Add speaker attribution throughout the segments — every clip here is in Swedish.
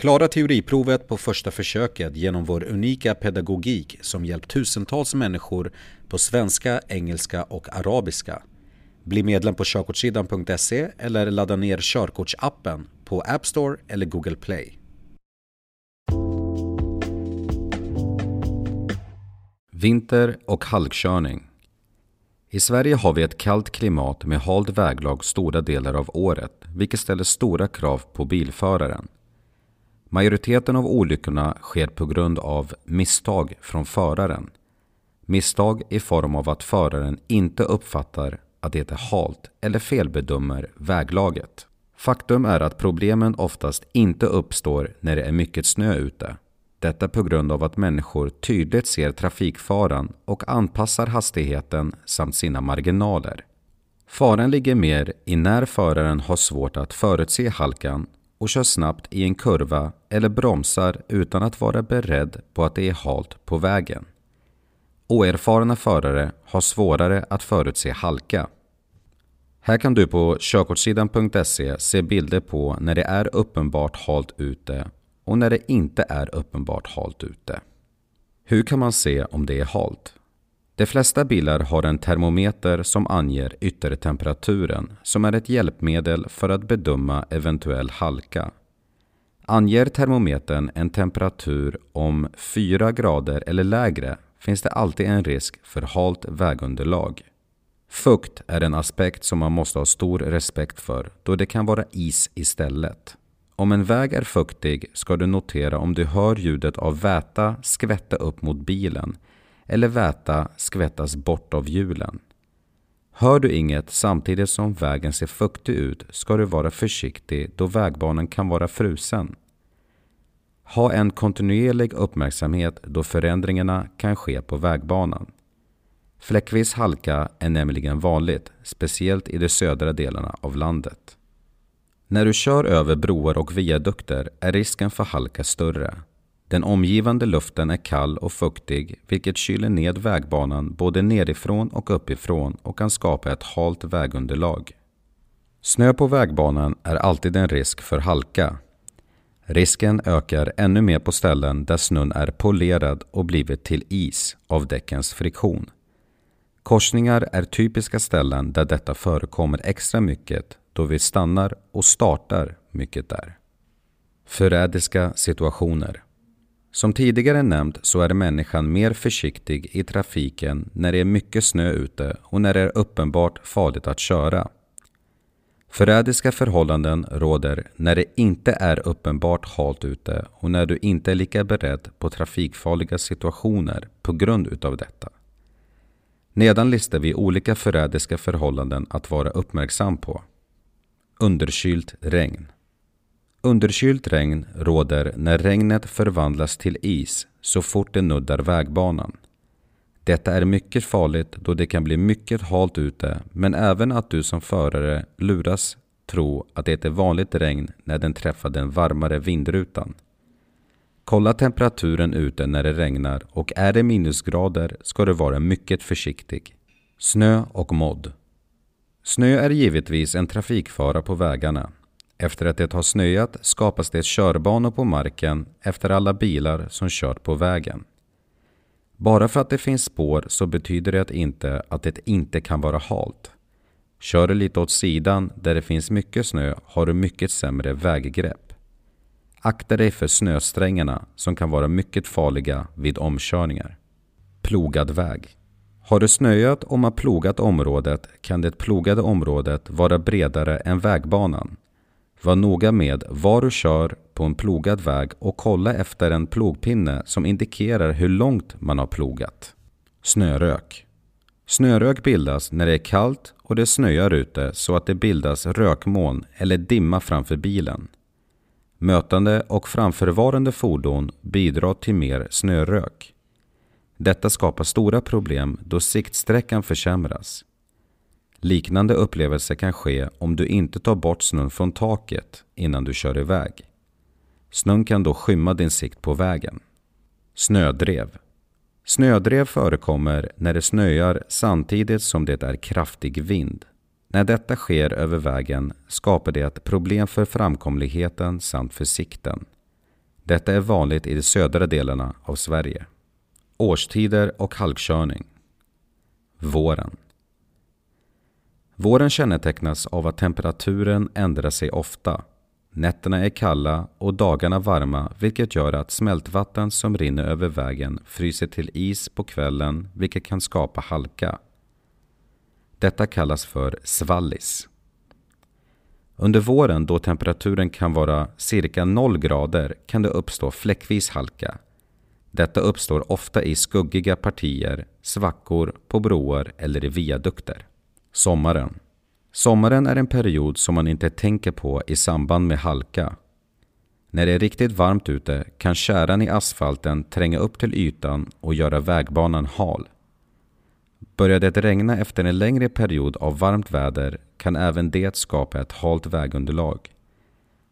Speaker 1: Klara teoriprovet på första försöket genom vår unika pedagogik som hjälpt tusentals människor på svenska, engelska och arabiska. Bli medlem på körkortssidan.se eller ladda ner körkortsappen på App Store eller Google Play. Vinter och halkkörning I Sverige har vi ett kallt klimat med halt väglag stora delar av året, vilket ställer stora krav på bilföraren. Majoriteten av olyckorna sker på grund av misstag från föraren. Misstag i form av att föraren inte uppfattar att det är halt eller felbedömer väglaget. Faktum är att problemen oftast inte uppstår när det är mycket snö ute. Detta på grund av att människor tydligt ser trafikfaran och anpassar hastigheten samt sina marginaler. Faran ligger mer i när föraren har svårt att förutse halkan och kör snabbt i en kurva eller bromsar utan att vara beredd på att det är halt på vägen. Oerfarna förare har svårare att förutse halka. Här kan du på körkortssidan.se se bilder på när det är uppenbart halt ute och när det inte är uppenbart halt ute. Hur kan man se om det är halt? De flesta bilar har en termometer som anger yttertemperaturen som är ett hjälpmedel för att bedöma eventuell halka. Anger termometern en temperatur om 4 grader eller lägre finns det alltid en risk för halt vägunderlag. Fukt är en aspekt som man måste ha stor respekt för då det kan vara is istället. Om en väg är fuktig ska du notera om du hör ljudet av väta skvätta upp mot bilen eller väta skvättas bort av hjulen. Hör du inget samtidigt som vägen ser fuktig ut ska du vara försiktig då vägbanan kan vara frusen. Ha en kontinuerlig uppmärksamhet då förändringarna kan ske på vägbanan. Fläckvis halka är nämligen vanligt, speciellt i de södra delarna av landet. När du kör över broar och viadukter är risken för halka större. Den omgivande luften är kall och fuktig vilket kyler ned vägbanan både nerifrån och uppifrån och kan skapa ett halt vägunderlag. Snö på vägbanan är alltid en risk för halka. Risken ökar ännu mer på ställen där snön är polerad och blivit till is av däckens friktion. Korsningar är typiska ställen där detta förekommer extra mycket då vi stannar och startar mycket där. Förrädiska situationer som tidigare nämnt så är människan mer försiktig i trafiken när det är mycket snö ute och när det är uppenbart farligt att köra. Förrädiska förhållanden råder när det inte är uppenbart halt ute och när du inte är lika beredd på trafikfarliga situationer på grund utav detta. Nedan listar vi olika förrädiska förhållanden att vara uppmärksam på. Underkylt regn. Underkylt regn råder när regnet förvandlas till is så fort det nuddar vägbanan. Detta är mycket farligt då det kan bli mycket halt ute men även att du som förare luras tro att det är vanligt regn när den träffar den varmare vindrutan. Kolla temperaturen ute när det regnar och är det minusgrader ska du vara mycket försiktig. Snö och modd. Snö är givetvis en trafikfara på vägarna. Efter att det har snöat skapas det körbanor på marken efter alla bilar som kört på vägen. Bara för att det finns spår så betyder det inte att det inte kan vara halt. Kör du lite åt sidan där det finns mycket snö har du mycket sämre väggrepp. Akta dig för snösträngarna som kan vara mycket farliga vid omkörningar. Plogad väg. Har det snöat och man plogat området kan det plogade området vara bredare än vägbanan. Var noga med var du kör på en plogad väg och kolla efter en plogpinne som indikerar hur långt man har plogat. Snörök. Snörök bildas när det är kallt och det snöar ute så att det bildas rökmoln eller dimma framför bilen. Mötande och framförvarande fordon bidrar till mer snörök. Detta skapar stora problem då siktsträckan försämras. Liknande upplevelser kan ske om du inte tar bort snön från taket innan du kör iväg. Snön kan då skymma din sikt på vägen. Snödrev. Snödrev förekommer när det snöar samtidigt som det är kraftig vind. När detta sker över vägen skapar det ett problem för framkomligheten samt för sikten. Detta är vanligt i de södra delarna av Sverige. Årstider och halkkörning. Våren. Våren kännetecknas av att temperaturen ändrar sig ofta. Nätterna är kalla och dagarna varma vilket gör att smältvatten som rinner över vägen fryser till is på kvällen vilket kan skapa halka. Detta kallas för svallis. Under våren då temperaturen kan vara cirka 0 grader kan det uppstå fläckvis halka. Detta uppstår ofta i skuggiga partier, svackor, på broar eller i viadukter. Sommaren. Sommaren är en period som man inte tänker på i samband med halka. När det är riktigt varmt ute kan käran i asfalten tränga upp till ytan och göra vägbanan hal. Börjar det regna efter en längre period av varmt väder kan även det skapa ett halt vägunderlag.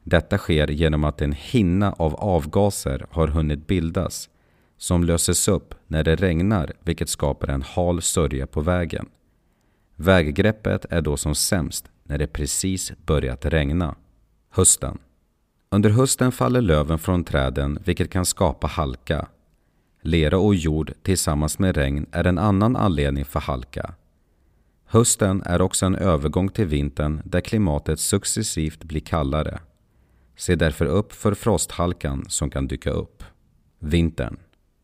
Speaker 1: Detta sker genom att en hinna av avgaser har hunnit bildas som löses upp när det regnar vilket skapar en hal sörja på vägen. Väggreppet är då som sämst när det precis börjat regna. Hösten. Under hösten faller löven från träden vilket kan skapa halka. Lera och jord tillsammans med regn är en annan anledning för halka. Hösten är också en övergång till vintern där klimatet successivt blir kallare. Se därför upp för frosthalkan som kan dyka upp. Vintern.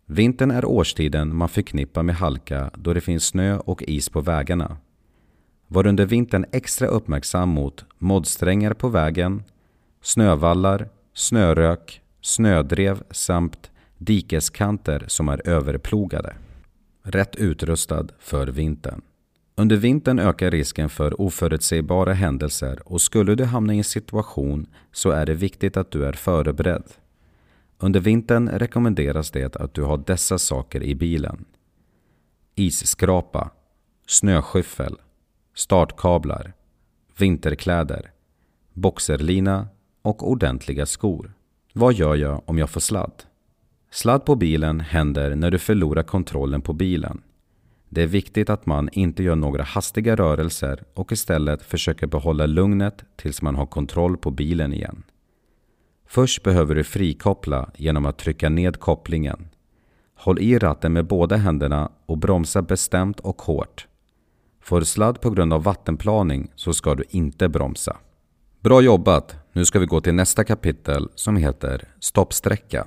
Speaker 1: Vintern är årstiden man förknippar med halka då det finns snö och is på vägarna. Var under vintern extra uppmärksam mot moddsträngar på vägen, snövallar, snörök, snödrev samt dikeskanter som är överplogade. Rätt utrustad för vintern. Under vintern ökar risken för oförutsägbara händelser och skulle du hamna i en situation så är det viktigt att du är förberedd. Under vintern rekommenderas det att du har dessa saker i bilen. Isskrapa, snöskyffel, startkablar, vinterkläder, boxerlina och ordentliga skor. Vad gör jag om jag får sladd? Sladd på bilen händer när du förlorar kontrollen på bilen. Det är viktigt att man inte gör några hastiga rörelser och istället försöker behålla lugnet tills man har kontroll på bilen igen. Först behöver du frikoppla genom att trycka ned kopplingen. Håll i ratten med båda händerna och bromsa bestämt och hårt. Får du sladd på grund av vattenplaning så ska du inte bromsa. Bra jobbat! Nu ska vi gå till nästa kapitel som heter Stoppsträcka.